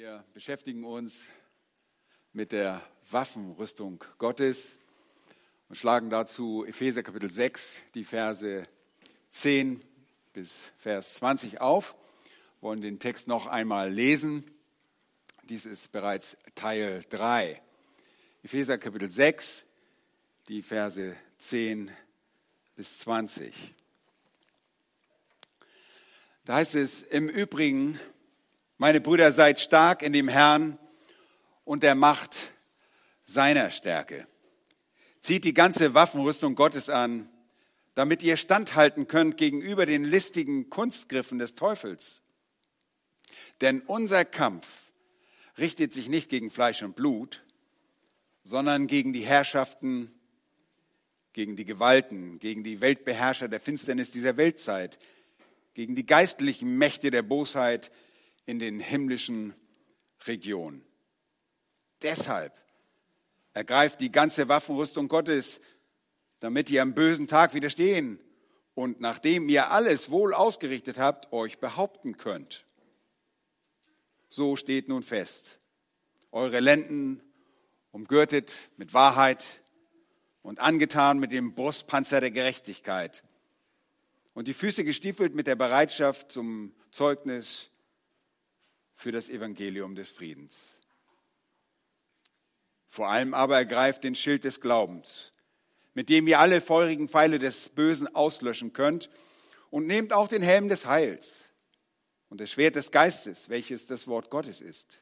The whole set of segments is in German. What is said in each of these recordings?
Wir beschäftigen uns mit der Waffenrüstung Gottes und schlagen dazu Epheser Kapitel 6, die Verse 10 bis Vers 20 auf, wollen den Text noch einmal lesen. Dies ist bereits Teil 3. Epheser Kapitel 6, die Verse 10 bis 20. Da heißt es im Übrigen, meine Brüder, seid stark in dem Herrn und der Macht seiner Stärke. Zieht die ganze Waffenrüstung Gottes an, damit ihr standhalten könnt gegenüber den listigen Kunstgriffen des Teufels. Denn unser Kampf richtet sich nicht gegen Fleisch und Blut, sondern gegen die Herrschaften, gegen die Gewalten, gegen die Weltbeherrscher der Finsternis dieser Weltzeit, gegen die geistlichen Mächte der Bosheit, in den himmlischen Regionen. Deshalb ergreift die ganze Waffenrüstung Gottes, damit ihr am bösen Tag widerstehen und nachdem ihr alles wohl ausgerichtet habt, euch behaupten könnt. So steht nun fest, eure Lenden umgürtet mit Wahrheit und angetan mit dem Brustpanzer der Gerechtigkeit und die Füße gestiefelt mit der Bereitschaft zum Zeugnis für das Evangelium des Friedens. Vor allem aber ergreift den Schild des Glaubens, mit dem ihr alle feurigen Pfeile des Bösen auslöschen könnt, und nehmt auch den Helm des Heils und das Schwert des Geistes, welches das Wort Gottes ist,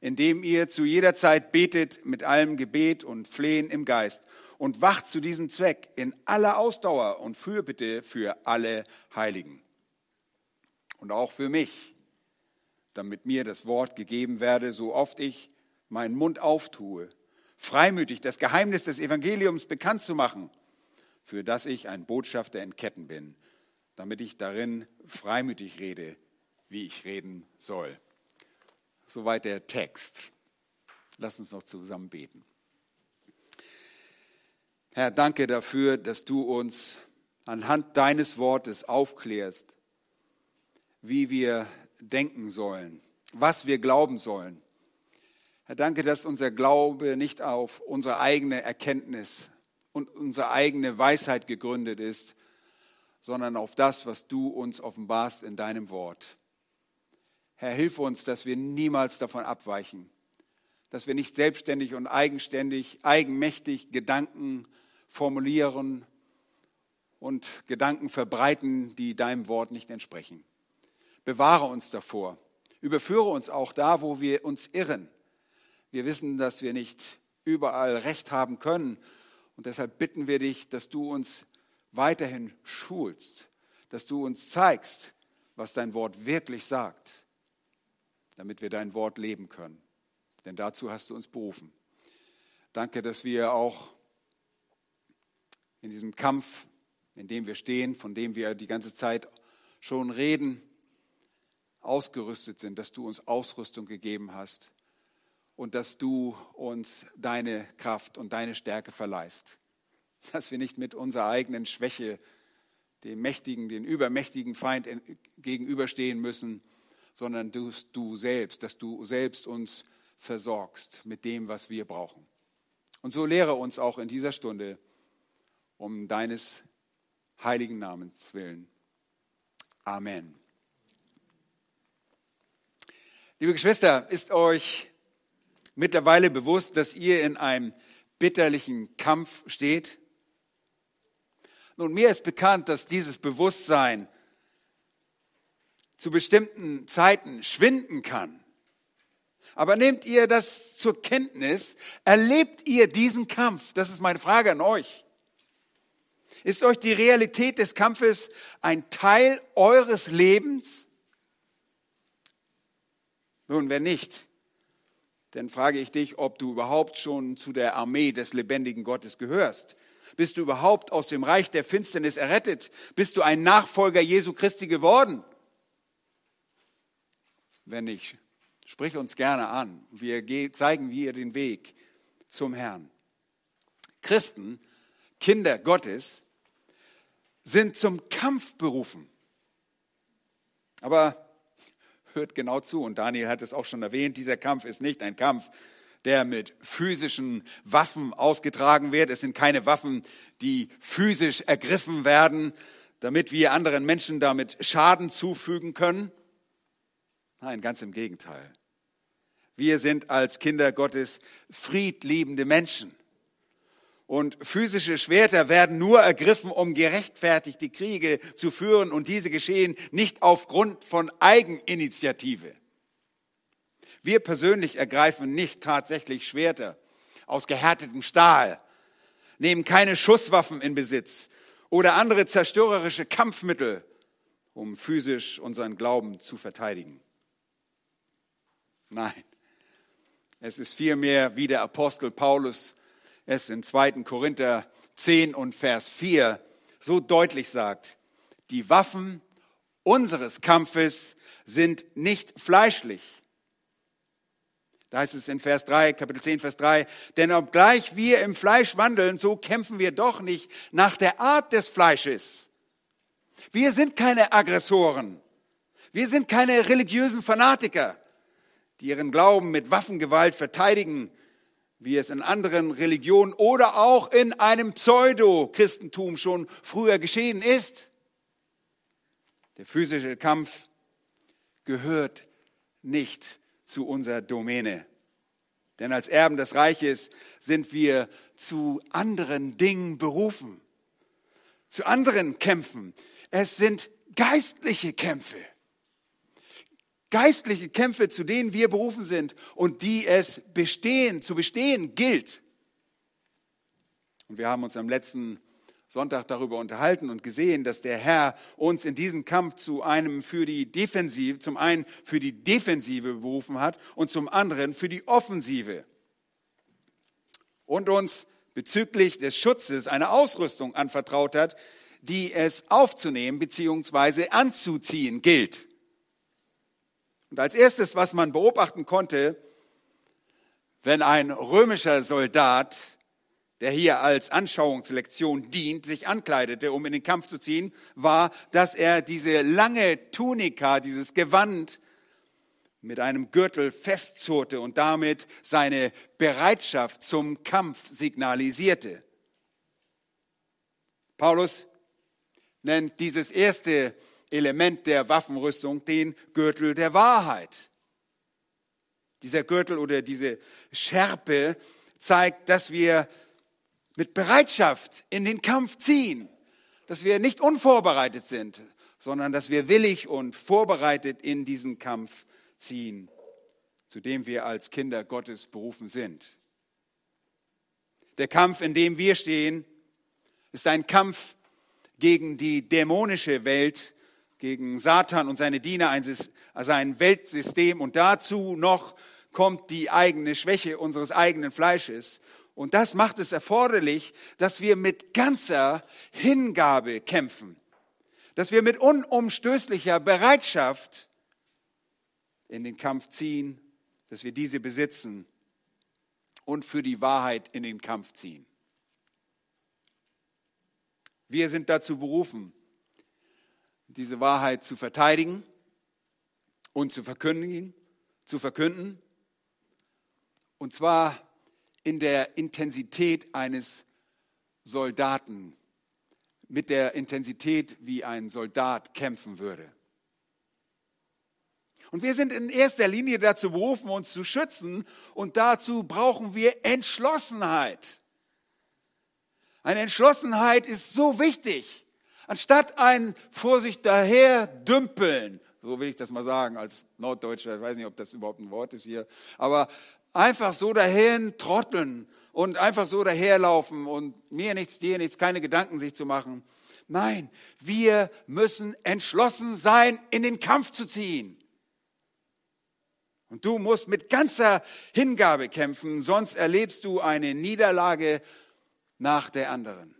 indem ihr zu jeder Zeit betet mit allem Gebet und Flehen im Geist und wacht zu diesem Zweck in aller Ausdauer und Fürbitte für alle Heiligen und auch für mich damit mir das Wort gegeben werde, so oft ich meinen Mund auftue, freimütig das Geheimnis des Evangeliums bekannt zu machen, für das ich ein Botschafter in Ketten bin, damit ich darin freimütig rede, wie ich reden soll. Soweit der Text. Lass uns noch zusammen beten. Herr, danke dafür, dass du uns anhand deines Wortes aufklärst, wie wir denken sollen, was wir glauben sollen. Herr, danke, dass unser Glaube nicht auf unsere eigene Erkenntnis und unsere eigene Weisheit gegründet ist, sondern auf das, was du uns offenbarst in deinem Wort. Herr, hilf uns, dass wir niemals davon abweichen, dass wir nicht selbstständig und eigenständig, eigenmächtig Gedanken formulieren und Gedanken verbreiten, die deinem Wort nicht entsprechen. Bewahre uns davor. Überführe uns auch da, wo wir uns irren. Wir wissen, dass wir nicht überall Recht haben können. Und deshalb bitten wir dich, dass du uns weiterhin schulst, dass du uns zeigst, was dein Wort wirklich sagt, damit wir dein Wort leben können. Denn dazu hast du uns berufen. Danke, dass wir auch in diesem Kampf, in dem wir stehen, von dem wir die ganze Zeit schon reden, ausgerüstet sind, dass du uns Ausrüstung gegeben hast und dass du uns deine Kraft und deine Stärke verleihst. Dass wir nicht mit unserer eigenen Schwäche dem mächtigen, den übermächtigen Feind gegenüberstehen müssen, sondern du, du selbst, dass du selbst uns versorgst mit dem, was wir brauchen. Und so lehre uns auch in dieser Stunde um deines heiligen Namens willen. Amen. Liebe Geschwister, ist euch mittlerweile bewusst, dass ihr in einem bitterlichen Kampf steht? Nun, mir ist bekannt, dass dieses Bewusstsein zu bestimmten Zeiten schwinden kann. Aber nehmt ihr das zur Kenntnis? Erlebt ihr diesen Kampf? Das ist meine Frage an euch. Ist euch die Realität des Kampfes ein Teil eures Lebens? Nun, wenn nicht, dann frage ich dich, ob du überhaupt schon zu der Armee des lebendigen Gottes gehörst. Bist du überhaupt aus dem Reich der Finsternis errettet? Bist du ein Nachfolger Jesu Christi geworden? Wenn nicht, sprich uns gerne an. Wir zeigen wir den Weg zum Herrn. Christen, Kinder Gottes, sind zum Kampf berufen. Aber hört genau zu. Und Daniel hat es auch schon erwähnt, dieser Kampf ist nicht ein Kampf, der mit physischen Waffen ausgetragen wird. Es sind keine Waffen, die physisch ergriffen werden, damit wir anderen Menschen damit Schaden zufügen können. Nein, ganz im Gegenteil. Wir sind als Kinder Gottes friedliebende Menschen. Und physische Schwerter werden nur ergriffen, um gerechtfertigte Kriege zu führen. Und diese geschehen nicht aufgrund von Eigeninitiative. Wir persönlich ergreifen nicht tatsächlich Schwerter aus gehärtetem Stahl, nehmen keine Schusswaffen in Besitz oder andere zerstörerische Kampfmittel, um physisch unseren Glauben zu verteidigen. Nein, es ist vielmehr, wie der Apostel Paulus es in 2. Korinther 10 und Vers 4 so deutlich sagt, die Waffen unseres Kampfes sind nicht fleischlich. Da heißt es in Vers 3, Kapitel 10, Vers 3, denn obgleich wir im Fleisch wandeln, so kämpfen wir doch nicht nach der Art des Fleisches. Wir sind keine Aggressoren. Wir sind keine religiösen Fanatiker, die ihren Glauben mit Waffengewalt verteidigen, wie es in anderen Religionen oder auch in einem Pseudo-Christentum schon früher geschehen ist. Der physische Kampf gehört nicht zu unserer Domäne. Denn als Erben des Reiches sind wir zu anderen Dingen berufen, zu anderen Kämpfen. Es sind geistliche Kämpfe geistliche Kämpfe, zu denen wir berufen sind und die es bestehen, zu bestehen gilt. Und wir haben uns am letzten Sonntag darüber unterhalten und gesehen, dass der Herr uns in diesem Kampf zu einem für die Defensive, zum einen für die Defensive berufen hat und zum anderen für die Offensive. Und uns bezüglich des Schutzes eine Ausrüstung anvertraut hat, die es aufzunehmen bzw. anzuziehen gilt. Und als erstes, was man beobachten konnte, wenn ein römischer Soldat, der hier als Anschauungslektion dient, sich ankleidete, um in den Kampf zu ziehen, war, dass er diese lange Tunika, dieses Gewand mit einem Gürtel festzurrte und damit seine Bereitschaft zum Kampf signalisierte. Paulus nennt dieses erste Element der Waffenrüstung, den Gürtel der Wahrheit. Dieser Gürtel oder diese Schärpe zeigt, dass wir mit Bereitschaft in den Kampf ziehen, dass wir nicht unvorbereitet sind, sondern dass wir willig und vorbereitet in diesen Kampf ziehen, zu dem wir als Kinder Gottes berufen sind. Der Kampf, in dem wir stehen, ist ein Kampf gegen die dämonische Welt, gegen Satan und seine Diener, ein Weltsystem. Und dazu noch kommt die eigene Schwäche unseres eigenen Fleisches. Und das macht es erforderlich, dass wir mit ganzer Hingabe kämpfen, dass wir mit unumstößlicher Bereitschaft in den Kampf ziehen, dass wir diese besitzen und für die Wahrheit in den Kampf ziehen. Wir sind dazu berufen, diese Wahrheit zu verteidigen und zu verkündigen, zu verkünden. Und zwar in der Intensität eines Soldaten, mit der Intensität, wie ein Soldat kämpfen würde. Und wir sind in erster Linie dazu berufen, uns zu schützen und dazu brauchen wir Entschlossenheit. Eine Entschlossenheit ist so wichtig. Anstatt ein Vorsicht daher dümpeln, so will ich das mal sagen als Norddeutscher, ich weiß nicht, ob das überhaupt ein Wort ist hier, aber einfach so dahin trotteln und einfach so daherlaufen und mir nichts, dir nichts, keine Gedanken sich zu machen. Nein, wir müssen entschlossen sein, in den Kampf zu ziehen. Und du musst mit ganzer Hingabe kämpfen, sonst erlebst du eine Niederlage nach der anderen.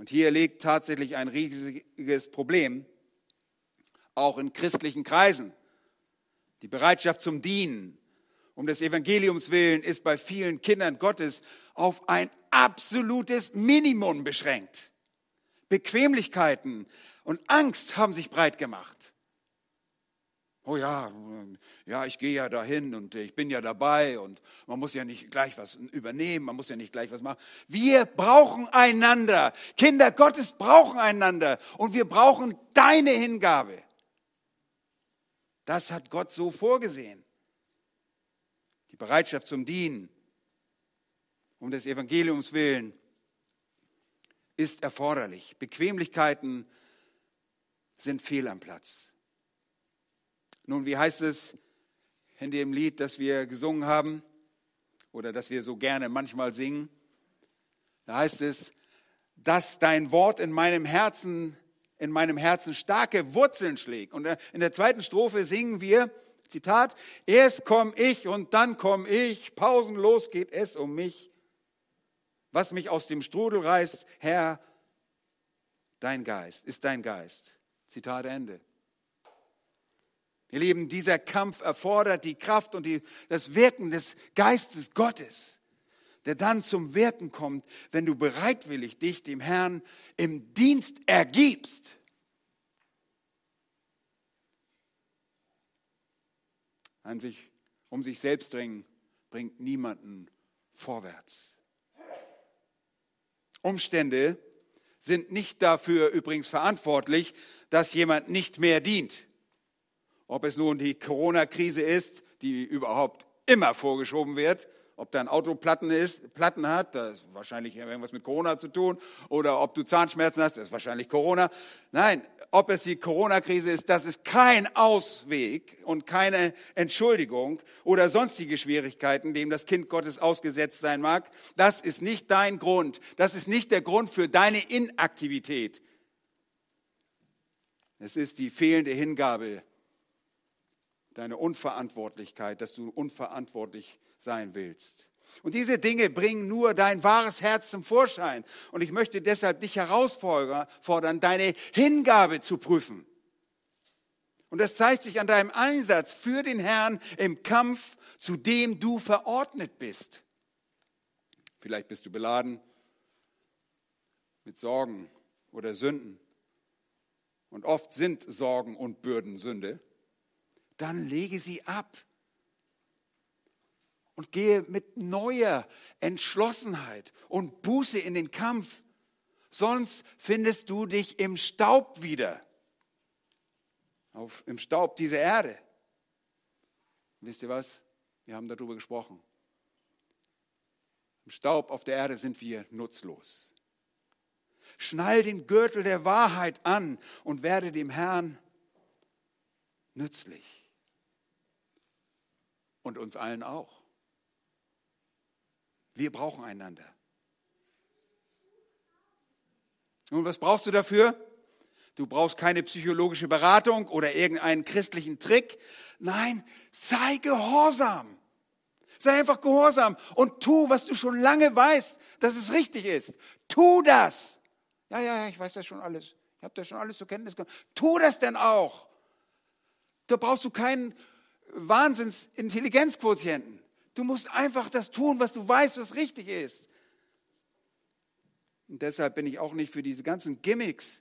Und hier liegt tatsächlich ein riesiges Problem, auch in christlichen Kreisen. Die Bereitschaft zum Dienen um des Evangeliums willen ist bei vielen Kindern Gottes auf ein absolutes Minimum beschränkt. Bequemlichkeiten und Angst haben sich breit gemacht. Oh ja, ja, ich gehe ja dahin und ich bin ja dabei und man muss ja nicht gleich was übernehmen, man muss ja nicht gleich was machen. Wir brauchen einander. Kinder Gottes brauchen einander und wir brauchen deine Hingabe. Das hat Gott so vorgesehen. Die Bereitschaft zum Dienen, um des Evangeliums willen, ist erforderlich. Bequemlichkeiten sind fehl am Platz. Nun, wie heißt es in dem Lied, das wir gesungen haben oder das wir so gerne manchmal singen? Da heißt es, dass dein Wort in meinem Herzen, in meinem Herzen starke Wurzeln schlägt. Und in der zweiten Strophe singen wir, Zitat, erst komm ich und dann komm ich, pausenlos geht es um mich. Was mich aus dem Strudel reißt, Herr, dein Geist, ist dein Geist. Zitat Ende. Ihr Lieben, dieser Kampf erfordert die Kraft und die, das Wirken des Geistes Gottes, der dann zum Wirken kommt, wenn du bereitwillig dich dem Herrn im Dienst ergibst. An sich, um sich selbst dringen, bringt niemanden vorwärts. Umstände sind nicht dafür übrigens verantwortlich, dass jemand nicht mehr dient. Ob es nun die Corona-Krise ist, die überhaupt immer vorgeschoben wird, ob dein Auto Platten, ist, Platten hat, das ist wahrscheinlich irgendwas mit Corona zu tun, oder ob du Zahnschmerzen hast, das ist wahrscheinlich Corona. Nein, ob es die Corona-Krise ist, das ist kein Ausweg und keine Entschuldigung oder sonstige Schwierigkeiten, dem das Kind Gottes ausgesetzt sein mag. Das ist nicht dein Grund. Das ist nicht der Grund für deine Inaktivität. Es ist die fehlende Hingabe deine Unverantwortlichkeit, dass du unverantwortlich sein willst. Und diese Dinge bringen nur dein wahres Herz zum Vorschein. Und ich möchte deshalb dich herausfordern, deine Hingabe zu prüfen. Und das zeigt sich an deinem Einsatz für den Herrn im Kampf, zu dem du verordnet bist. Vielleicht bist du beladen mit Sorgen oder Sünden. Und oft sind Sorgen und Bürden Sünde dann lege sie ab und gehe mit neuer Entschlossenheit und Buße in den Kampf. Sonst findest du dich im Staub wieder, auf, im Staub dieser Erde. Wisst ihr was? Wir haben darüber gesprochen. Im Staub auf der Erde sind wir nutzlos. Schnall den Gürtel der Wahrheit an und werde dem Herrn nützlich und uns allen auch. Wir brauchen einander. Nun, was brauchst du dafür? Du brauchst keine psychologische Beratung oder irgendeinen christlichen Trick. Nein, sei gehorsam. Sei einfach gehorsam und tu, was du schon lange weißt, dass es richtig ist. Tu das. Ja, ja, ja, ich weiß das schon alles. Ich habe das schon alles zur Kenntnis genommen. Tu das denn auch. Da brauchst du keinen Wahnsinns-Intelligenzquotienten. Du musst einfach das tun, was du weißt, was richtig ist. Und deshalb bin ich auch nicht für diese ganzen Gimmicks,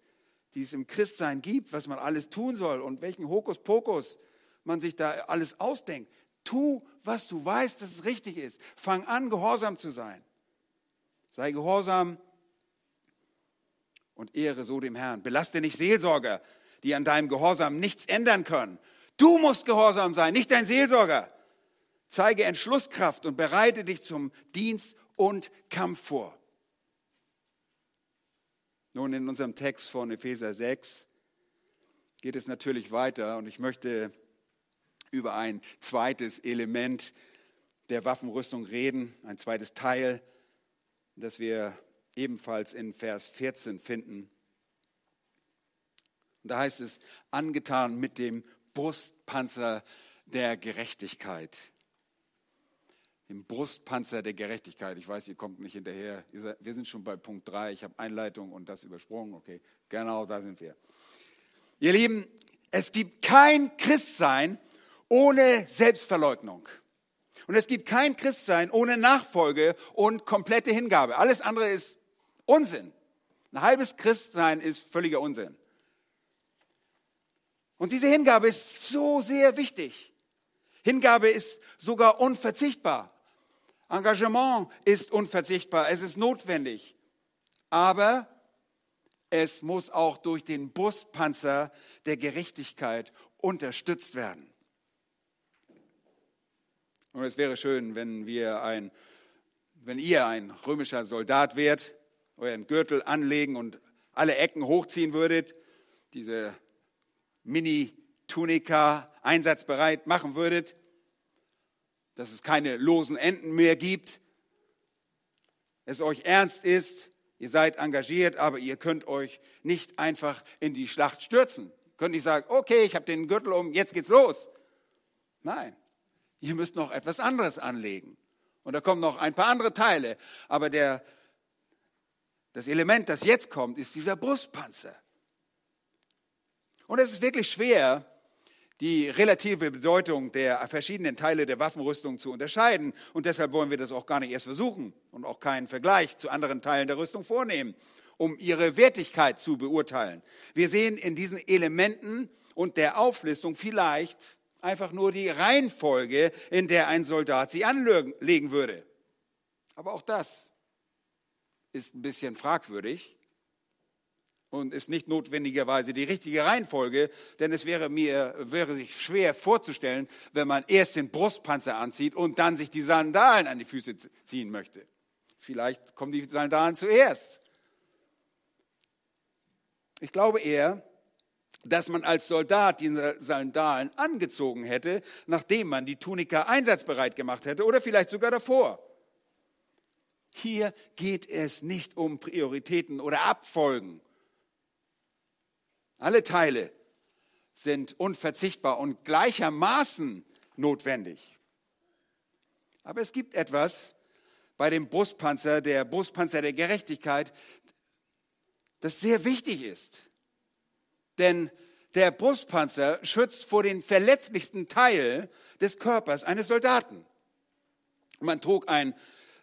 die es im Christsein gibt, was man alles tun soll und welchen Hokuspokus man sich da alles ausdenkt. Tu, was du weißt, dass es richtig ist. Fang an, gehorsam zu sein. Sei gehorsam und ehre so dem Herrn. Belaste nicht Seelsorger, die an deinem Gehorsam nichts ändern können, Du musst gehorsam sein, nicht dein Seelsorger. Zeige Entschlusskraft und bereite dich zum Dienst und Kampf vor. Nun, in unserem Text von Epheser 6 geht es natürlich weiter und ich möchte über ein zweites Element der Waffenrüstung reden, ein zweites Teil, das wir ebenfalls in Vers 14 finden. Und da heißt es, angetan mit dem Brustpanzer der Gerechtigkeit. Dem Brustpanzer der Gerechtigkeit. Ich weiß, ihr kommt nicht hinterher. Wir sind schon bei Punkt 3. Ich habe Einleitung und das übersprungen. Okay, genau da sind wir. Ihr Lieben, es gibt kein Christsein ohne Selbstverleugnung. Und es gibt kein Christsein ohne Nachfolge und komplette Hingabe. Alles andere ist Unsinn. Ein halbes Christsein ist völliger Unsinn. Und diese Hingabe ist so sehr wichtig. Hingabe ist sogar unverzichtbar. Engagement ist unverzichtbar, es ist notwendig. Aber es muss auch durch den Brustpanzer der Gerechtigkeit unterstützt werden. Und es wäre schön, wenn wir ein, wenn ihr ein römischer Soldat wärt, euren Gürtel anlegen und alle Ecken hochziehen würdet, diese Mini-Tunika einsatzbereit machen würdet, dass es keine losen Enden mehr gibt, es euch ernst ist, ihr seid engagiert, aber ihr könnt euch nicht einfach in die Schlacht stürzen. Ihr könnt nicht sagen, okay, ich habe den Gürtel um, jetzt geht's los. Nein, ihr müsst noch etwas anderes anlegen. Und da kommen noch ein paar andere Teile. Aber der, das Element, das jetzt kommt, ist dieser Brustpanzer. Und es ist wirklich schwer, die relative Bedeutung der verschiedenen Teile der Waffenrüstung zu unterscheiden. Und deshalb wollen wir das auch gar nicht erst versuchen und auch keinen Vergleich zu anderen Teilen der Rüstung vornehmen, um ihre Wertigkeit zu beurteilen. Wir sehen in diesen Elementen und der Auflistung vielleicht einfach nur die Reihenfolge, in der ein Soldat sie anlegen würde. Aber auch das ist ein bisschen fragwürdig und ist nicht notwendigerweise die richtige Reihenfolge, denn es wäre mir wäre sich schwer vorzustellen, wenn man erst den Brustpanzer anzieht und dann sich die Sandalen an die Füße ziehen möchte. Vielleicht kommen die Sandalen zuerst. Ich glaube eher, dass man als Soldat die Sandalen angezogen hätte, nachdem man die Tunika einsatzbereit gemacht hätte oder vielleicht sogar davor. Hier geht es nicht um Prioritäten oder Abfolgen. Alle Teile sind unverzichtbar und gleichermaßen notwendig. Aber es gibt etwas bei dem Brustpanzer, der Brustpanzer der Gerechtigkeit, das sehr wichtig ist. Denn der Brustpanzer schützt vor den verletzlichsten Teil des Körpers eines Soldaten. Man trug ein,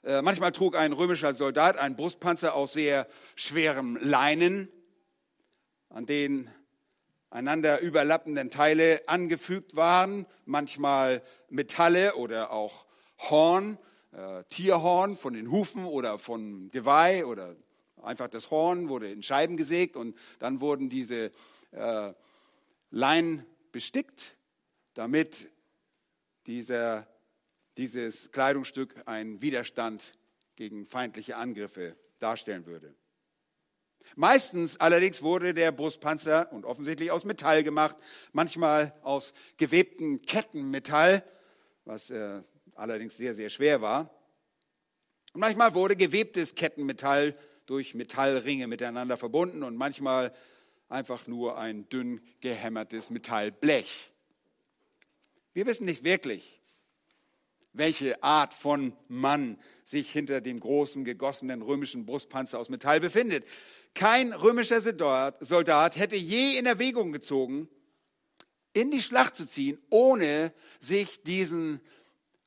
äh, manchmal trug ein römischer Soldat einen Brustpanzer aus sehr schwerem Leinen an denen einander überlappenden Teile angefügt waren, manchmal Metalle oder auch Horn, äh, Tierhorn von den Hufen oder von Geweih oder einfach das Horn wurde in Scheiben gesägt und dann wurden diese äh, Leinen bestickt, damit dieser, dieses Kleidungsstück einen Widerstand gegen feindliche Angriffe darstellen würde. Meistens allerdings wurde der Brustpanzer und offensichtlich aus Metall gemacht, manchmal aus gewebten Kettenmetall, was äh, allerdings sehr, sehr schwer war. Und manchmal wurde gewebtes Kettenmetall durch Metallringe miteinander verbunden und manchmal einfach nur ein dünn gehämmertes Metallblech. Wir wissen nicht wirklich, welche Art von Mann sich hinter dem großen gegossenen römischen Brustpanzer aus Metall befindet. Kein römischer Soldat hätte je in Erwägung gezogen, in die Schlacht zu ziehen, ohne sich diesen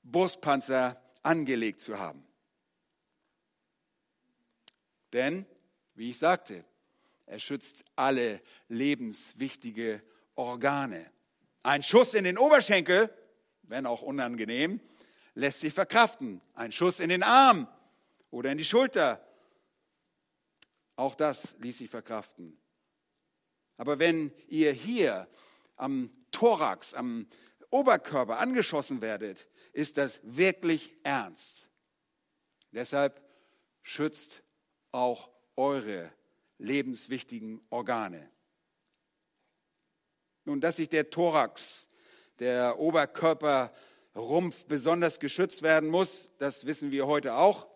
Brustpanzer angelegt zu haben. Denn, wie ich sagte, er schützt alle lebenswichtige Organe. Ein Schuss in den Oberschenkel, wenn auch unangenehm, lässt sich verkraften. Ein Schuss in den Arm oder in die Schulter auch das ließ sich verkraften. Aber wenn ihr hier am Thorax, am Oberkörper angeschossen werdet, ist das wirklich ernst. Deshalb schützt auch eure lebenswichtigen Organe. Nun, dass sich der Thorax, der Oberkörperrumpf besonders geschützt werden muss, das wissen wir heute auch.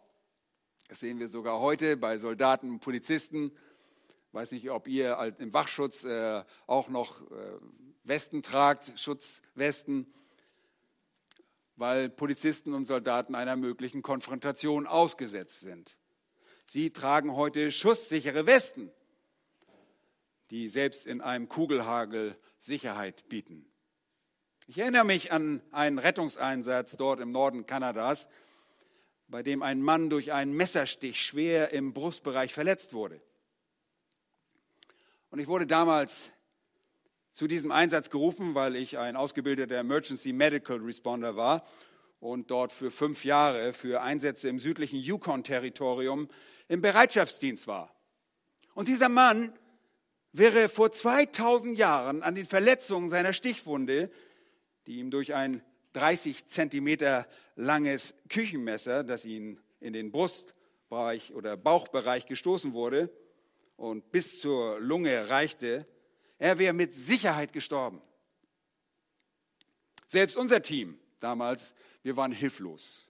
Das sehen wir sogar heute bei Soldaten und Polizisten. Ich weiß nicht, ob ihr im Wachschutz äh, auch noch äh, Westen tragt, Schutzwesten, weil Polizisten und Soldaten einer möglichen Konfrontation ausgesetzt sind. Sie tragen heute schusssichere Westen, die selbst in einem Kugelhagel Sicherheit bieten. Ich erinnere mich an einen Rettungseinsatz dort im Norden Kanadas, bei dem ein Mann durch einen Messerstich schwer im Brustbereich verletzt wurde. Und ich wurde damals zu diesem Einsatz gerufen, weil ich ein ausgebildeter Emergency Medical Responder war und dort für fünf Jahre für Einsätze im südlichen Yukon-Territorium im Bereitschaftsdienst war. Und dieser Mann wäre vor 2000 Jahren an den Verletzungen seiner Stichwunde, die ihm durch ein 30 Zentimeter langes Küchenmesser, das ihn in den Brustbereich oder Bauchbereich gestoßen wurde und bis zur Lunge reichte, er wäre mit Sicherheit gestorben. Selbst unser Team damals, wir waren hilflos.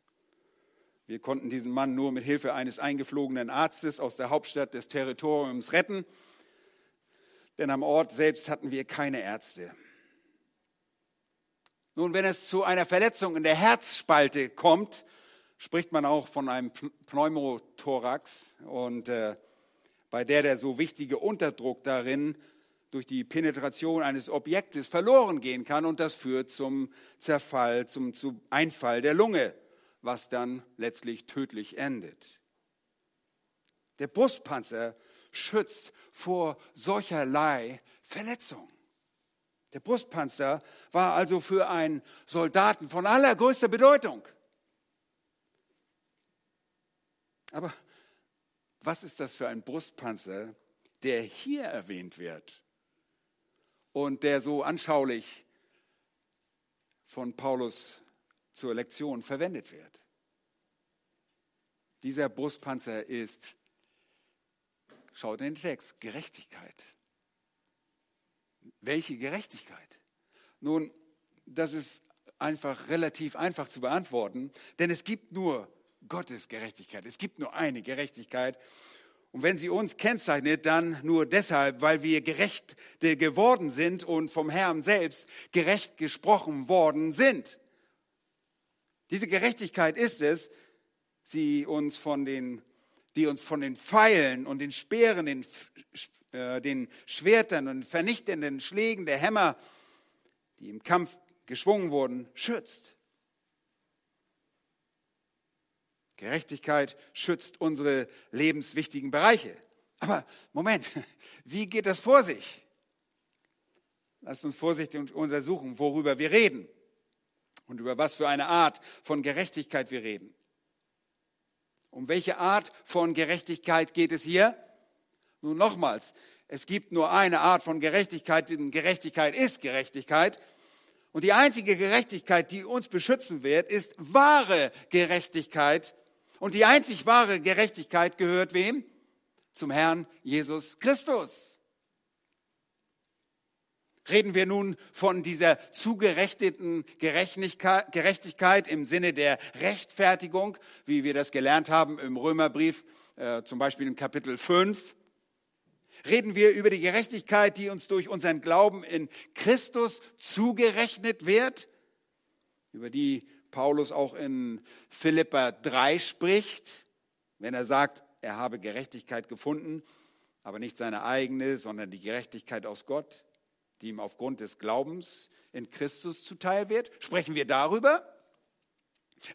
Wir konnten diesen Mann nur mit Hilfe eines eingeflogenen Arztes aus der Hauptstadt des Territoriums retten, denn am Ort selbst hatten wir keine Ärzte. Nun, wenn es zu einer Verletzung in der Herzspalte kommt, spricht man auch von einem Pneumothorax und äh, bei der der so wichtige Unterdruck darin durch die Penetration eines Objektes verloren gehen kann und das führt zum Zerfall, zum, zum Einfall der Lunge, was dann letztlich tödlich endet. Der Brustpanzer schützt vor solcherlei Verletzungen. Der Brustpanzer war also für einen Soldaten von allergrößter Bedeutung. Aber was ist das für ein Brustpanzer, der hier erwähnt wird und der so anschaulich von Paulus zur Lektion verwendet wird? Dieser Brustpanzer ist, schaut in den Text, Gerechtigkeit. Welche Gerechtigkeit? Nun, das ist einfach relativ einfach zu beantworten, denn es gibt nur Gottes Gerechtigkeit. Es gibt nur eine Gerechtigkeit. Und wenn sie uns kennzeichnet, dann nur deshalb, weil wir gerecht geworden sind und vom Herrn selbst gerecht gesprochen worden sind. Diese Gerechtigkeit ist es, sie uns von den, die uns von den Pfeilen und den Speeren, den äh, den Schwertern und vernichtenden Schlägen der Hämmer, die im Kampf geschwungen wurden, schützt. Gerechtigkeit schützt unsere lebenswichtigen Bereiche. Aber Moment, wie geht das vor sich? Lasst uns vorsichtig untersuchen, worüber wir reden und über was für eine Art von Gerechtigkeit wir reden. Um welche Art von Gerechtigkeit geht es hier? Nun nochmals, es gibt nur eine Art von Gerechtigkeit, denn Gerechtigkeit ist Gerechtigkeit. Und die einzige Gerechtigkeit, die uns beschützen wird, ist wahre Gerechtigkeit. Und die einzig wahre Gerechtigkeit gehört wem? Zum Herrn Jesus Christus. Reden wir nun von dieser zugerechteten Gerechtigkeit im Sinne der Rechtfertigung, wie wir das gelernt haben im Römerbrief, äh, zum Beispiel im Kapitel 5 reden wir über die Gerechtigkeit, die uns durch unseren Glauben in Christus zugerechnet wird, über die Paulus auch in Philippa 3 spricht, wenn er sagt, er habe Gerechtigkeit gefunden, aber nicht seine eigene, sondern die Gerechtigkeit aus Gott, die ihm aufgrund des Glaubens in Christus zuteil wird. Sprechen wir darüber?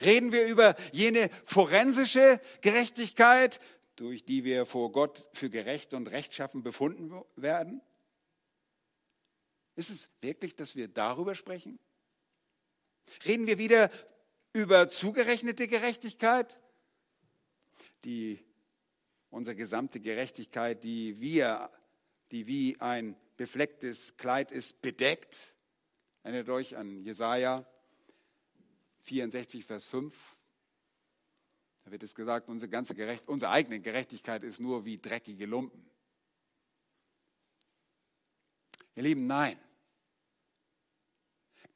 Reden wir über jene forensische Gerechtigkeit, durch die wir vor Gott für gerecht und rechtschaffen befunden werden? Ist es wirklich, dass wir darüber sprechen? Reden wir wieder über zugerechnete Gerechtigkeit? Die, unsere gesamte Gerechtigkeit, die wir, die wie ein beflecktes Kleid ist, bedeckt. Erinnert euch an Jesaja 64, Vers 5. Da wird es gesagt, unsere, ganze Gerecht, unsere eigene Gerechtigkeit ist nur wie dreckige Lumpen. Ihr Lieben, nein.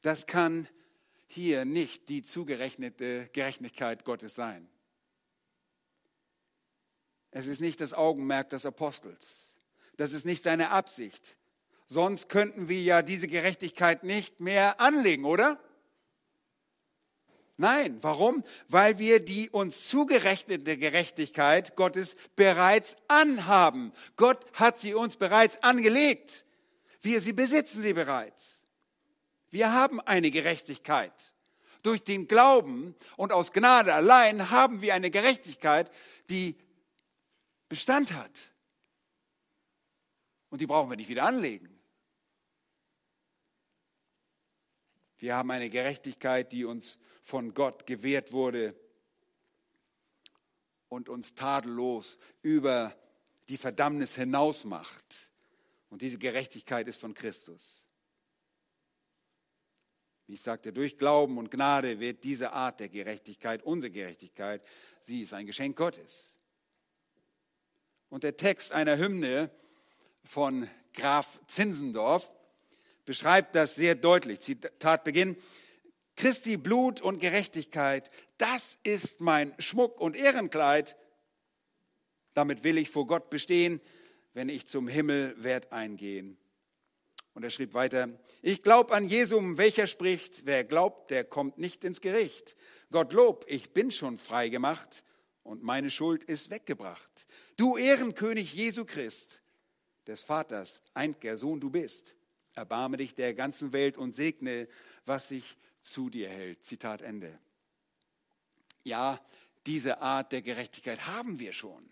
Das kann hier nicht die zugerechnete Gerechtigkeit Gottes sein. Es ist nicht das Augenmerk des Apostels. Das ist nicht seine Absicht. Sonst könnten wir ja diese Gerechtigkeit nicht mehr anlegen, oder? Nein, warum? Weil wir die uns zugerechnete Gerechtigkeit Gottes bereits anhaben. Gott hat sie uns bereits angelegt. Wir sie besitzen sie bereits. Wir haben eine Gerechtigkeit. Durch den Glauben und aus Gnade allein haben wir eine Gerechtigkeit, die Bestand hat. Und die brauchen wir nicht wieder anlegen. Wir haben eine Gerechtigkeit, die uns von Gott gewährt wurde und uns tadellos über die Verdammnis hinaus macht. Und diese Gerechtigkeit ist von Christus. Wie ich sagte, durch Glauben und Gnade wird diese Art der Gerechtigkeit, unsere Gerechtigkeit, sie ist ein Geschenk Gottes. Und der Text einer Hymne von Graf Zinsendorf beschreibt das sehr deutlich. Zitat Beginn. Christi Blut und Gerechtigkeit, das ist mein Schmuck und Ehrenkleid. Damit will ich vor Gott bestehen, wenn ich zum Himmel werd eingehen. Und er schrieb weiter, ich glaub an Jesum, welcher spricht, wer glaubt, der kommt nicht ins Gericht. Gottlob, ich bin schon frei gemacht und meine Schuld ist weggebracht. Du Ehrenkönig Jesu Christ, des Vaters, einziger Sohn du bist. Erbarme dich der ganzen Welt und segne, was sich zu dir hält. Zitat Ende. Ja, diese Art der Gerechtigkeit haben wir schon.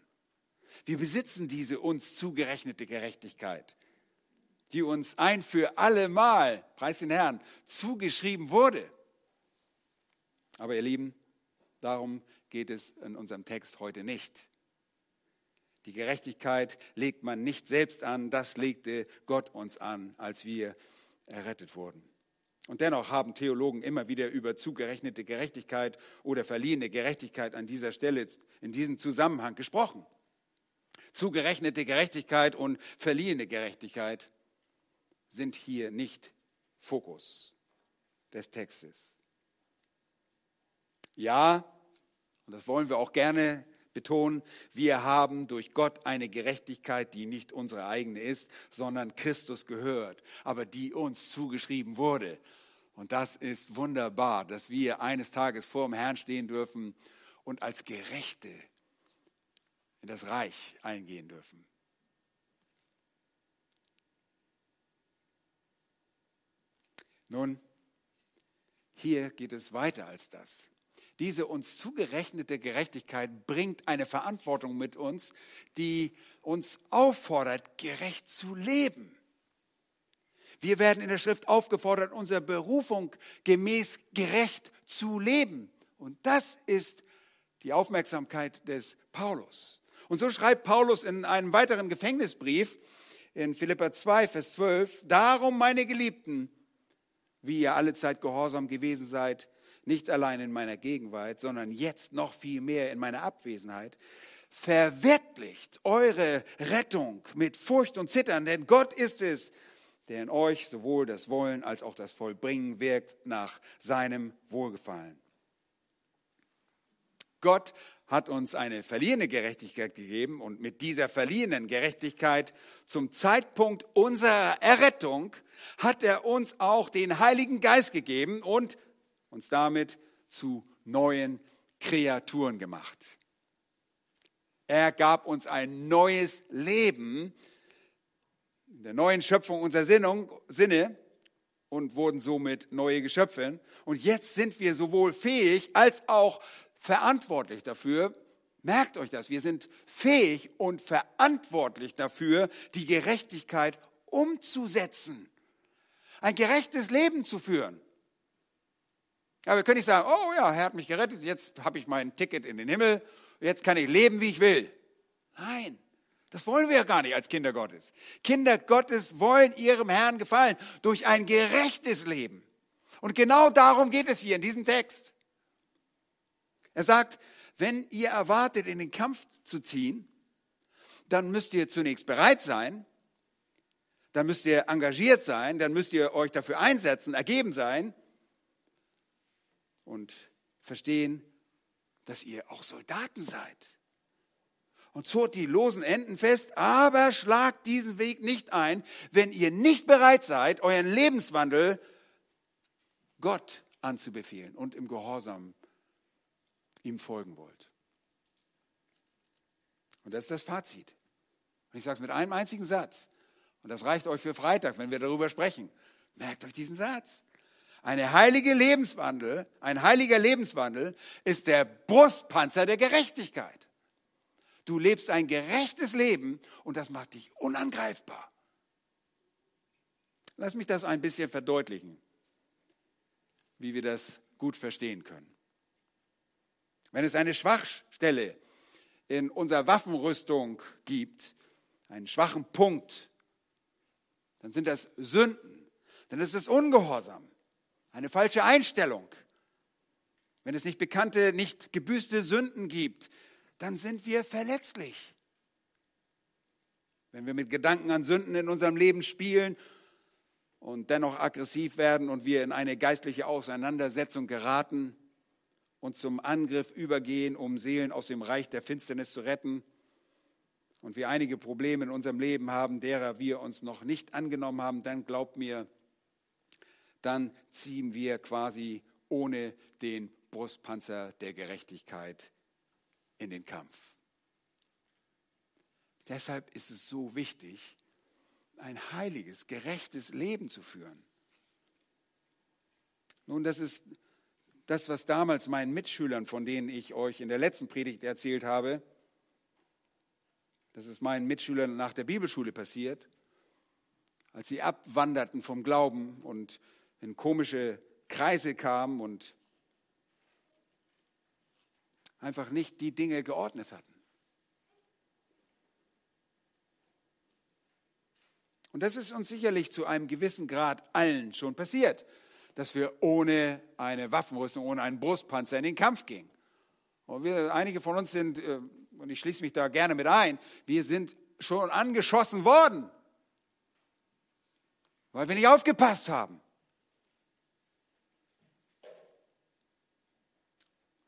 Wir besitzen diese uns zugerechnete Gerechtigkeit, die uns ein für alle Mal, preis den Herrn, zugeschrieben wurde. Aber ihr Lieben, darum geht es in unserem Text heute nicht. Die Gerechtigkeit legt man nicht selbst an, das legte Gott uns an, als wir errettet wurden. Und dennoch haben Theologen immer wieder über zugerechnete Gerechtigkeit oder verliehene Gerechtigkeit an dieser Stelle in diesem Zusammenhang gesprochen. Zugerechnete Gerechtigkeit und verliehene Gerechtigkeit sind hier nicht Fokus des Textes. Ja, und das wollen wir auch gerne betonen, wir haben durch Gott eine Gerechtigkeit, die nicht unsere eigene ist, sondern Christus gehört, aber die uns zugeschrieben wurde. Und das ist wunderbar, dass wir eines Tages vor dem Herrn stehen dürfen und als Gerechte in das Reich eingehen dürfen. Nun, hier geht es weiter als das. Diese uns zugerechnete Gerechtigkeit bringt eine Verantwortung mit uns, die uns auffordert, gerecht zu leben. Wir werden in der Schrift aufgefordert, unsere Berufung gemäß gerecht zu leben. Und das ist die Aufmerksamkeit des Paulus. Und so schreibt Paulus in einem weiteren Gefängnisbrief in Philippa 2, Vers 12, Darum, meine Geliebten, wie ihr alle Zeit gehorsam gewesen seid, nicht allein in meiner Gegenwart, sondern jetzt noch viel mehr in meiner Abwesenheit, verwirklicht eure Rettung mit Furcht und Zittern, denn Gott ist es, der in euch sowohl das Wollen als auch das Vollbringen wirkt nach seinem Wohlgefallen. Gott hat uns eine verliehene Gerechtigkeit gegeben und mit dieser verliehenen Gerechtigkeit zum Zeitpunkt unserer Errettung hat er uns auch den Heiligen Geist gegeben und uns damit zu neuen Kreaturen gemacht. Er gab uns ein neues Leben in der neuen Schöpfung unserer Sinnung, Sinne und wurden somit neue Geschöpfe. Und jetzt sind wir sowohl fähig als auch verantwortlich dafür. Merkt euch das, wir sind fähig und verantwortlich dafür, die Gerechtigkeit umzusetzen, ein gerechtes Leben zu führen. Aber wir können nicht sagen, oh ja, er hat mich gerettet, jetzt habe ich mein Ticket in den Himmel, jetzt kann ich leben, wie ich will. Nein, das wollen wir ja gar nicht als Kinder Gottes. Kinder Gottes wollen ihrem Herrn gefallen durch ein gerechtes Leben. Und genau darum geht es hier in diesem Text. Er sagt, wenn ihr erwartet, in den Kampf zu ziehen, dann müsst ihr zunächst bereit sein, dann müsst ihr engagiert sein, dann müsst ihr euch dafür einsetzen, ergeben sein und verstehen, dass ihr auch Soldaten seid. Und zurt die losen Enden fest, aber schlagt diesen Weg nicht ein, wenn ihr nicht bereit seid, euren Lebenswandel Gott anzubefehlen und im Gehorsam ihm folgen wollt. Und das ist das Fazit. Und ich sage es mit einem einzigen Satz. Und das reicht euch für Freitag, wenn wir darüber sprechen. Merkt euch diesen Satz. Eine heilige Lebenswandel, ein heiliger Lebenswandel ist der Brustpanzer der Gerechtigkeit. Du lebst ein gerechtes Leben und das macht dich unangreifbar. Lass mich das ein bisschen verdeutlichen. wie wir das gut verstehen können. Wenn es eine Schwachstelle in unserer Waffenrüstung gibt, einen schwachen Punkt, dann sind das Sünden, dann ist es Ungehorsam, eine falsche Einstellung. Wenn es nicht bekannte, nicht gebüßte Sünden gibt, dann sind wir verletzlich. Wenn wir mit Gedanken an Sünden in unserem Leben spielen und dennoch aggressiv werden und wir in eine geistliche Auseinandersetzung geraten und zum Angriff übergehen, um Seelen aus dem Reich der Finsternis zu retten, und wir einige Probleme in unserem Leben haben, derer wir uns noch nicht angenommen haben, dann glaubt mir, dann ziehen wir quasi ohne den Brustpanzer der Gerechtigkeit in den Kampf. Deshalb ist es so wichtig, ein heiliges, gerechtes Leben zu führen. Nun, das ist das, was damals meinen Mitschülern, von denen ich euch in der letzten Predigt erzählt habe, das ist meinen Mitschülern nach der Bibelschule passiert, als sie abwanderten vom Glauben und in komische Kreise kamen und einfach nicht die Dinge geordnet hatten. Und das ist uns sicherlich zu einem gewissen Grad allen schon passiert, dass wir ohne eine Waffenrüstung, ohne einen Brustpanzer in den Kampf gingen. Und wir, einige von uns sind, äh, und ich schließe mich da gerne mit ein, wir sind schon angeschossen worden, weil wir nicht aufgepasst haben.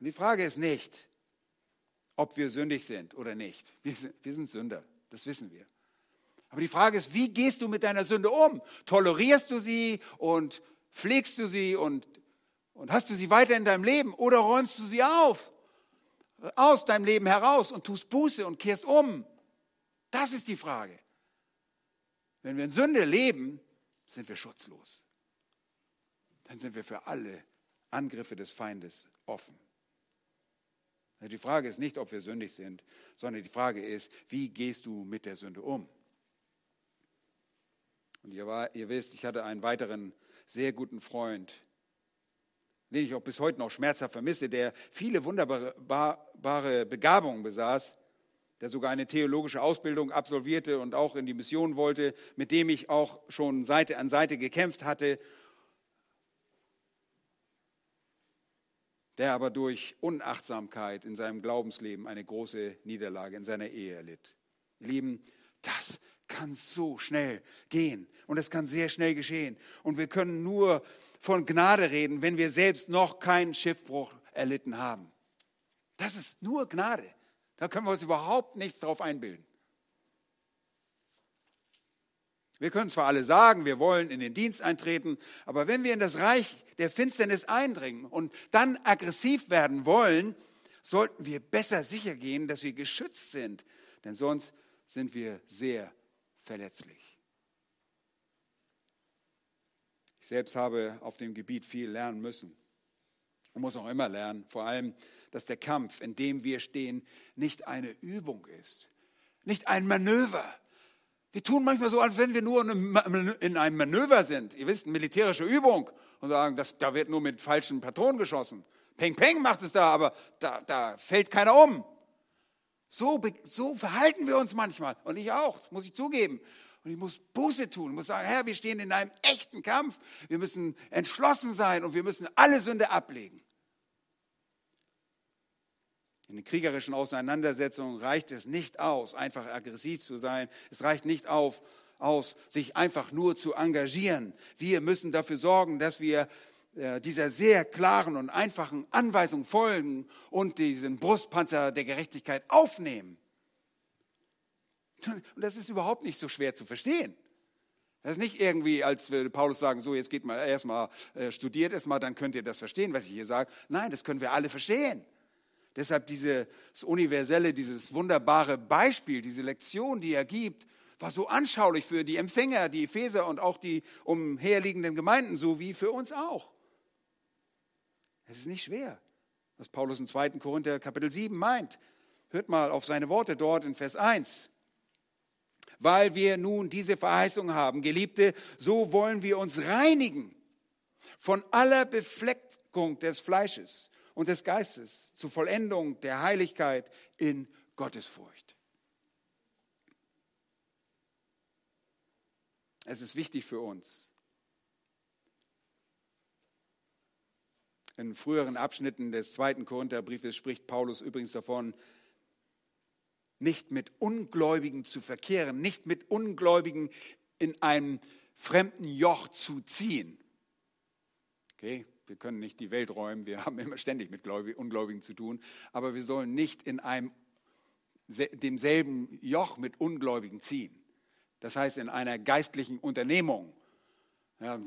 Und die Frage ist nicht, ob wir sündig sind oder nicht. Wir sind, wir sind Sünder, das wissen wir. Aber die Frage ist, wie gehst du mit deiner Sünde um? Tolerierst du sie und pflegst du sie und, und hast du sie weiter in deinem Leben oder räumst du sie auf, aus deinem Leben heraus und tust Buße und kehrst um? Das ist die Frage. Wenn wir in Sünde leben, sind wir schutzlos. Dann sind wir für alle Angriffe des Feindes offen. Die Frage ist nicht, ob wir sündig sind, sondern die Frage ist, wie gehst du mit der Sünde um? Und ihr, war, ihr wisst, ich hatte einen weiteren sehr guten Freund, den ich auch bis heute noch schmerzhaft vermisse, der viele wunderbare Begabungen besaß, der sogar eine theologische Ausbildung absolvierte und auch in die Mission wollte, mit dem ich auch schon Seite an Seite gekämpft hatte, der aber durch Unachtsamkeit in seinem Glaubensleben eine große Niederlage in seiner Ehe erlitt. Ihr Lieben, das kann so schnell gehen und es kann sehr schnell geschehen. Und wir können nur von Gnade reden, wenn wir selbst noch keinen Schiffbruch erlitten haben. Das ist nur Gnade. Da können wir uns überhaupt nichts drauf einbilden. Wir können zwar alle sagen, wir wollen in den Dienst eintreten, aber wenn wir in das Reich der Finsternis eindringen und dann aggressiv werden wollen, sollten wir besser sicher gehen, dass wir geschützt sind, denn sonst sind wir sehr verletzlich. Ich selbst habe auf dem Gebiet viel lernen müssen und muss auch immer lernen, vor allem, dass der Kampf, in dem wir stehen, nicht eine Übung ist, nicht ein Manöver. Wir tun manchmal so, als wenn wir nur in einem Manöver sind. Ihr wisst, eine militärische Übung und sagen, das, da wird nur mit falschen Patronen geschossen. Peng, peng macht es da, aber da, da fällt keiner um. So, so verhalten wir uns manchmal. Und ich auch, das muss ich zugeben. Und ich muss Buße tun. Ich muss sagen, Herr, wir stehen in einem echten Kampf. Wir müssen entschlossen sein und wir müssen alle Sünde ablegen. In den kriegerischen Auseinandersetzungen reicht es nicht aus, einfach aggressiv zu sein. Es reicht nicht auf, aus, sich einfach nur zu engagieren. Wir müssen dafür sorgen, dass wir äh, dieser sehr klaren und einfachen Anweisung folgen und diesen Brustpanzer der Gerechtigkeit aufnehmen. Und das ist überhaupt nicht so schwer zu verstehen. Das ist nicht irgendwie, als würde Paulus sagen, so jetzt geht mal erstmal, äh, studiert erstmal, dann könnt ihr das verstehen, was ich hier sage. Nein, das können wir alle verstehen. Deshalb dieses universelle, dieses wunderbare Beispiel, diese Lektion, die er gibt, war so anschaulich für die Empfänger, die Epheser und auch die umherliegenden Gemeinden, so wie für uns auch. Es ist nicht schwer, was Paulus im 2. Korinther Kapitel 7 meint. Hört mal auf seine Worte dort in Vers 1. Weil wir nun diese Verheißung haben, Geliebte, so wollen wir uns reinigen von aller Befleckung des Fleisches und des Geistes zur Vollendung der Heiligkeit in Gottesfurcht. Es ist wichtig für uns. In früheren Abschnitten des zweiten Korintherbriefes spricht Paulus übrigens davon, nicht mit Ungläubigen zu verkehren, nicht mit Ungläubigen in einem fremden Joch zu ziehen. Okay, wir können nicht die Welt räumen, wir haben immer ständig mit Ungläubigen zu tun, aber wir sollen nicht in einem demselben Joch mit Ungläubigen ziehen. Das heißt, in einer geistlichen Unternehmung. Ja,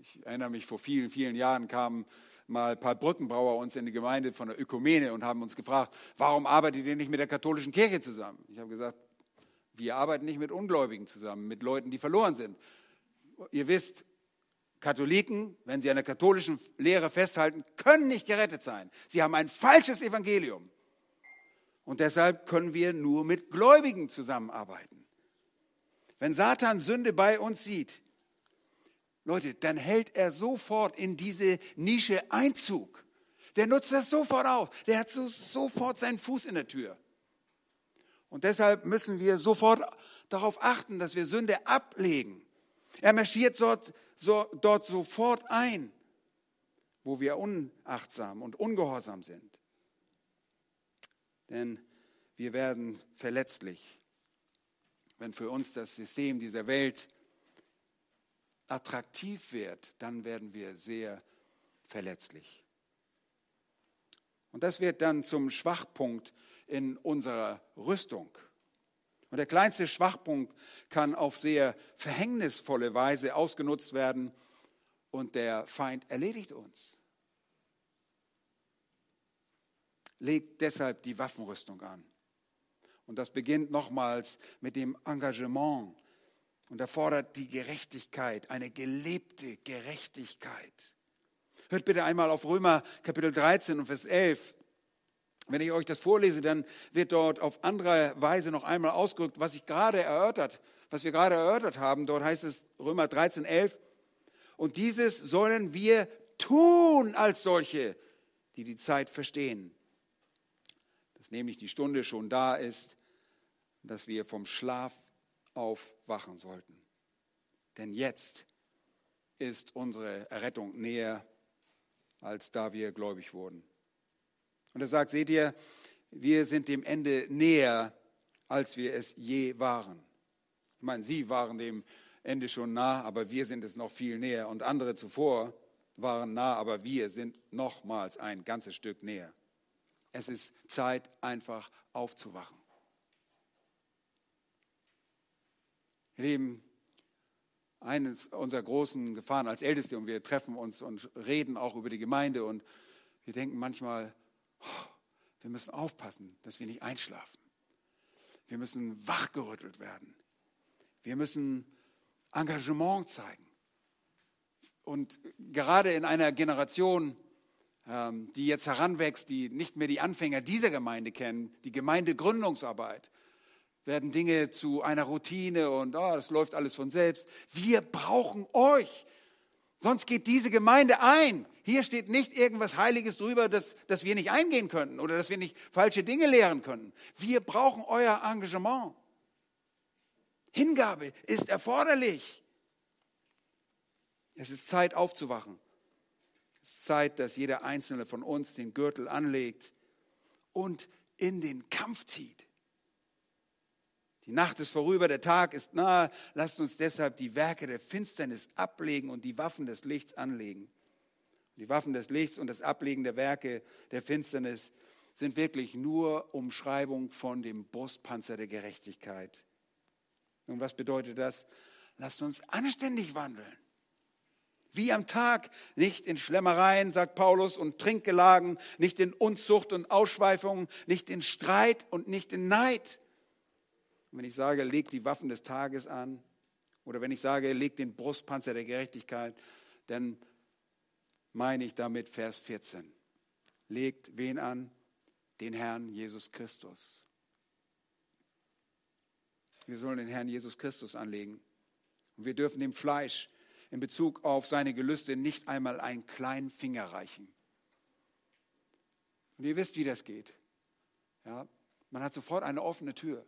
ich erinnere mich, vor vielen, vielen Jahren kamen mal ein paar Brückenbauer uns in die Gemeinde von der Ökumene und haben uns gefragt, warum arbeitet ihr nicht mit der katholischen Kirche zusammen? Ich habe gesagt, wir arbeiten nicht mit Ungläubigen zusammen, mit Leuten, die verloren sind. Ihr wisst, Katholiken, wenn sie an der katholischen Lehre festhalten, können nicht gerettet sein. Sie haben ein falsches Evangelium. Und deshalb können wir nur mit Gläubigen zusammenarbeiten. Wenn Satan Sünde bei uns sieht, Leute, dann hält er sofort in diese Nische Einzug. Der nutzt das sofort aus. Der hat so, sofort seinen Fuß in der Tür. Und deshalb müssen wir sofort darauf achten, dass wir Sünde ablegen. Er marschiert dort, so, dort sofort ein, wo wir unachtsam und ungehorsam sind. Denn wir werden verletzlich wenn für uns das System dieser Welt attraktiv wird, dann werden wir sehr verletzlich. Und das wird dann zum Schwachpunkt in unserer Rüstung. Und der kleinste Schwachpunkt kann auf sehr verhängnisvolle Weise ausgenutzt werden und der Feind erledigt uns. Legt deshalb die Waffenrüstung an. Und das beginnt nochmals mit dem Engagement. Und er fordert die Gerechtigkeit, eine gelebte Gerechtigkeit. Hört bitte einmal auf Römer Kapitel 13 und Vers 11. Wenn ich euch das vorlese, dann wird dort auf andere Weise noch einmal ausgedrückt, was ich gerade erörtert, was wir gerade erörtert haben. Dort heißt es Römer 13, 11. Und dieses sollen wir tun als solche, die die Zeit verstehen. Dass nämlich die Stunde schon da ist, dass wir vom Schlaf aufwachen sollten. Denn jetzt ist unsere Errettung näher, als da wir gläubig wurden. Und er sagt, seht ihr, wir sind dem Ende näher, als wir es je waren. Ich meine, sie waren dem Ende schon nah, aber wir sind es noch viel näher. Und andere zuvor waren nah, aber wir sind nochmals ein ganzes Stück näher. Es ist Zeit, einfach aufzuwachen. Ihr Lieben, eines unserer großen Gefahren als Älteste und wir treffen uns und reden auch über die Gemeinde und wir denken manchmal, wir müssen aufpassen, dass wir nicht einschlafen. Wir müssen wachgerüttelt werden. Wir müssen Engagement zeigen. Und gerade in einer Generation, ähm, die jetzt heranwächst, die nicht mehr die Anfänger dieser Gemeinde kennen, die Gemeindegründungsarbeit, werden Dinge zu einer Routine und oh, das läuft alles von selbst. Wir brauchen euch. Sonst geht diese Gemeinde ein. Hier steht nicht irgendwas Heiliges drüber, dass, dass wir nicht eingehen können oder dass wir nicht falsche Dinge lehren können. Wir brauchen euer Engagement. Hingabe ist erforderlich. Es ist Zeit aufzuwachen. Es ist Zeit, dass jeder einzelne von uns den Gürtel anlegt und in den Kampf zieht. Die Nacht ist vorüber, der Tag ist nahe. Lasst uns deshalb die Werke der Finsternis ablegen und die Waffen des Lichts anlegen. Die Waffen des Lichts und das Ablegen der Werke der Finsternis sind wirklich nur Umschreibung von dem Brustpanzer der Gerechtigkeit. Und was bedeutet das? Lasst uns anständig wandeln. Wie am Tag, nicht in Schlemmereien, sagt Paulus, und Trinkgelagen, nicht in Unzucht und Ausschweifungen, nicht in Streit und nicht in Neid und wenn ich sage, legt die Waffen des Tages an, oder wenn ich sage, legt den Brustpanzer der Gerechtigkeit, dann meine ich damit Vers 14. Legt wen an? Den Herrn Jesus Christus. Wir sollen den Herrn Jesus Christus anlegen. Und wir dürfen dem Fleisch in Bezug auf seine Gelüste nicht einmal einen kleinen Finger reichen. Und ihr wisst, wie das geht. Ja, man hat sofort eine offene Tür.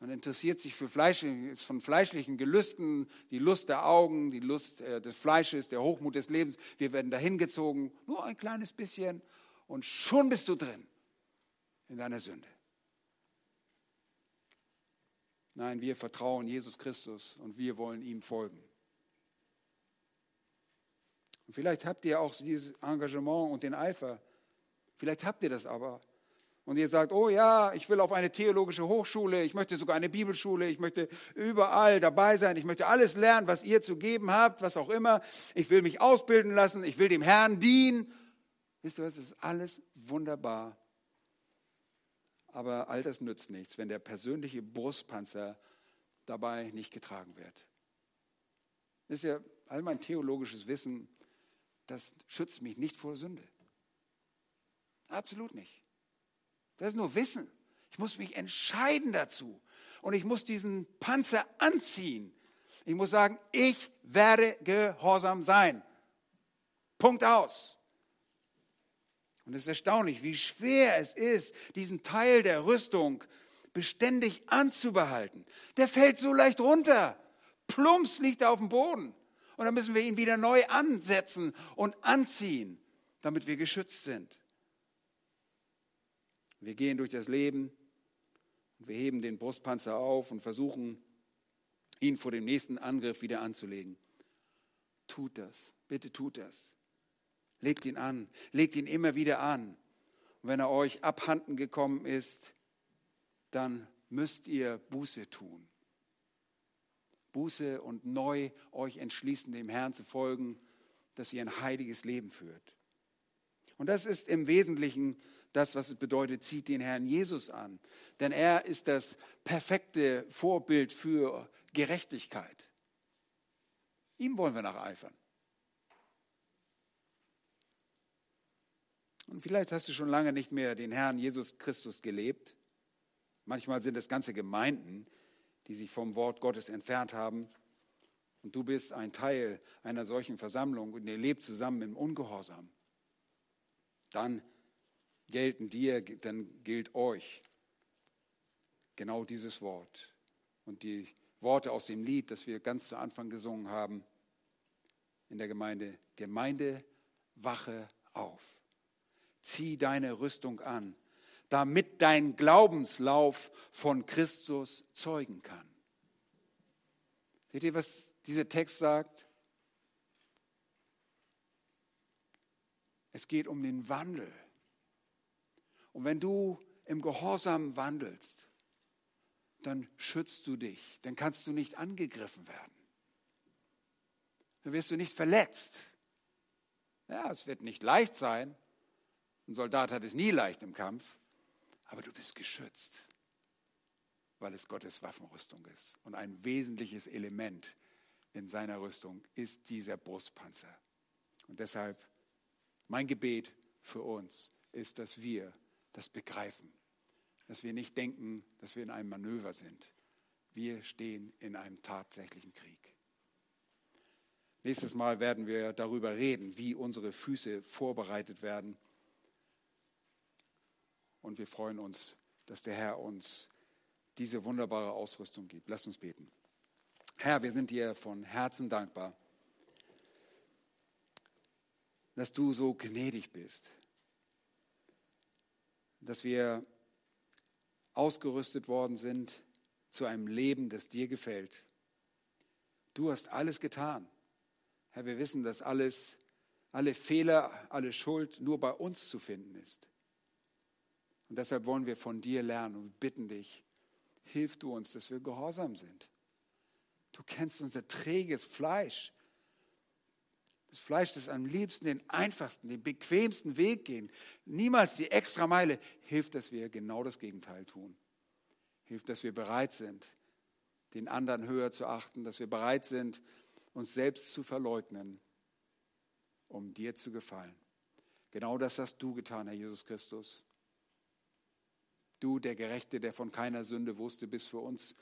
Man interessiert sich für Fleisch, von fleischlichen Gelüsten, die Lust der Augen, die Lust äh, des Fleisches, der Hochmut des Lebens. Wir werden dahin gezogen, nur ein kleines bisschen, und schon bist du drin in deiner Sünde. Nein, wir vertrauen Jesus Christus und wir wollen ihm folgen. Und vielleicht habt ihr auch dieses Engagement und den Eifer. Vielleicht habt ihr das aber und ihr sagt, oh ja, ich will auf eine theologische Hochschule, ich möchte sogar eine Bibelschule, ich möchte überall dabei sein, ich möchte alles lernen, was ihr zu geben habt, was auch immer. Ich will mich ausbilden lassen, ich will dem Herrn dienen. Wisst ihr was, das ist alles wunderbar. Aber all das nützt nichts, wenn der persönliche Brustpanzer dabei nicht getragen wird. Wisst ihr, all mein theologisches Wissen, das schützt mich nicht vor Sünde. Absolut nicht. Das ist nur Wissen. Ich muss mich entscheiden dazu. Und ich muss diesen Panzer anziehen. Ich muss sagen, ich werde gehorsam sein. Punkt aus. Und es ist erstaunlich, wie schwer es ist, diesen Teil der Rüstung beständig anzubehalten. Der fällt so leicht runter. Plumps liegt er auf dem Boden. Und dann müssen wir ihn wieder neu ansetzen und anziehen, damit wir geschützt sind. Wir gehen durch das Leben und wir heben den Brustpanzer auf und versuchen, ihn vor dem nächsten Angriff wieder anzulegen. Tut das, bitte tut das. Legt ihn an, legt ihn immer wieder an. Und wenn er euch abhanden gekommen ist, dann müsst ihr Buße tun. Buße und neu euch entschließen, dem Herrn zu folgen, dass ihr ein heiliges Leben führt. Und das ist im Wesentlichen das, was es bedeutet, zieht den Herrn Jesus an. Denn er ist das perfekte Vorbild für Gerechtigkeit. Ihm wollen wir nacheifern. Und vielleicht hast du schon lange nicht mehr den Herrn Jesus Christus gelebt. Manchmal sind es ganze Gemeinden, die sich vom Wort Gottes entfernt haben. Und du bist ein Teil einer solchen Versammlung und ihr lebt zusammen im Ungehorsam. Dann gelten dir, dann gilt euch genau dieses Wort. Und die Worte aus dem Lied, das wir ganz zu Anfang gesungen haben in der Gemeinde, Gemeinde, wache auf. Zieh deine Rüstung an, damit dein Glaubenslauf von Christus zeugen kann. Seht ihr, was dieser Text sagt? Es geht um den Wandel. Und wenn du im Gehorsam wandelst, dann schützt du dich, dann kannst du nicht angegriffen werden. Dann wirst du nicht verletzt. Ja, es wird nicht leicht sein. Ein Soldat hat es nie leicht im Kampf, aber du bist geschützt, weil es Gottes Waffenrüstung ist. Und ein wesentliches Element in seiner Rüstung ist dieser Brustpanzer. Und deshalb mein Gebet für uns ist, dass wir das begreifen. Dass wir nicht denken, dass wir in einem Manöver sind. Wir stehen in einem tatsächlichen Krieg. Nächstes Mal werden wir darüber reden, wie unsere Füße vorbereitet werden. Und wir freuen uns, dass der Herr uns diese wunderbare Ausrüstung gibt. Lasst uns beten. Herr, wir sind dir von Herzen dankbar, dass du so gnädig bist, dass wir ausgerüstet worden sind zu einem Leben, das dir gefällt. Du hast alles getan. Herr, wir wissen, dass alles, alle Fehler, alle Schuld nur bei uns zu finden ist. Und deshalb wollen wir von dir lernen und bitten dich, hilf du uns, dass wir gehorsam sind. Du kennst unser träges Fleisch. Das Fleisch, das am liebsten den einfachsten, den bequemsten Weg gehen, niemals die extra Meile, hilft, dass wir genau das Gegenteil tun. Hilft, dass wir bereit sind, den anderen höher zu achten, dass wir bereit sind, uns selbst zu verleugnen, um dir zu gefallen. Genau das hast du getan, Herr Jesus Christus. Du, der Gerechte, der von keiner Sünde wusste, bist für uns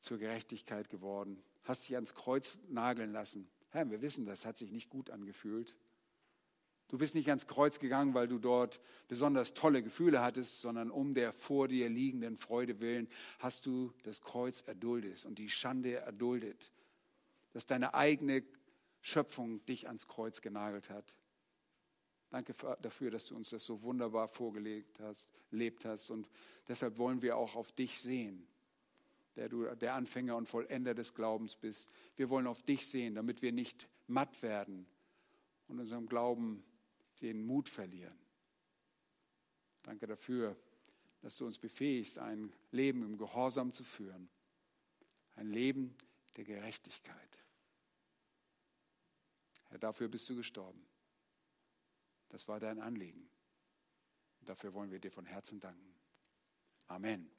zur Gerechtigkeit geworden hast dich ans Kreuz nageln lassen. Herr, wir wissen, das hat sich nicht gut angefühlt. Du bist nicht ans Kreuz gegangen, weil du dort besonders tolle Gefühle hattest, sondern um der vor dir liegenden Freude willen hast du das Kreuz erduldet und die Schande erduldet, dass deine eigene Schöpfung dich ans Kreuz genagelt hat. Danke dafür, dass du uns das so wunderbar vorgelegt hast, lebt hast. Und deshalb wollen wir auch auf dich sehen, der du der Anfänger und Vollender des Glaubens bist. Wir wollen auf dich sehen, damit wir nicht matt werden und unserem Glauben den Mut verlieren. Danke dafür, dass du uns befähigst, ein Leben im Gehorsam zu führen. Ein Leben der Gerechtigkeit. Herr, dafür bist du gestorben. Das war dein Anliegen. Dafür wollen wir dir von Herzen danken. Amen.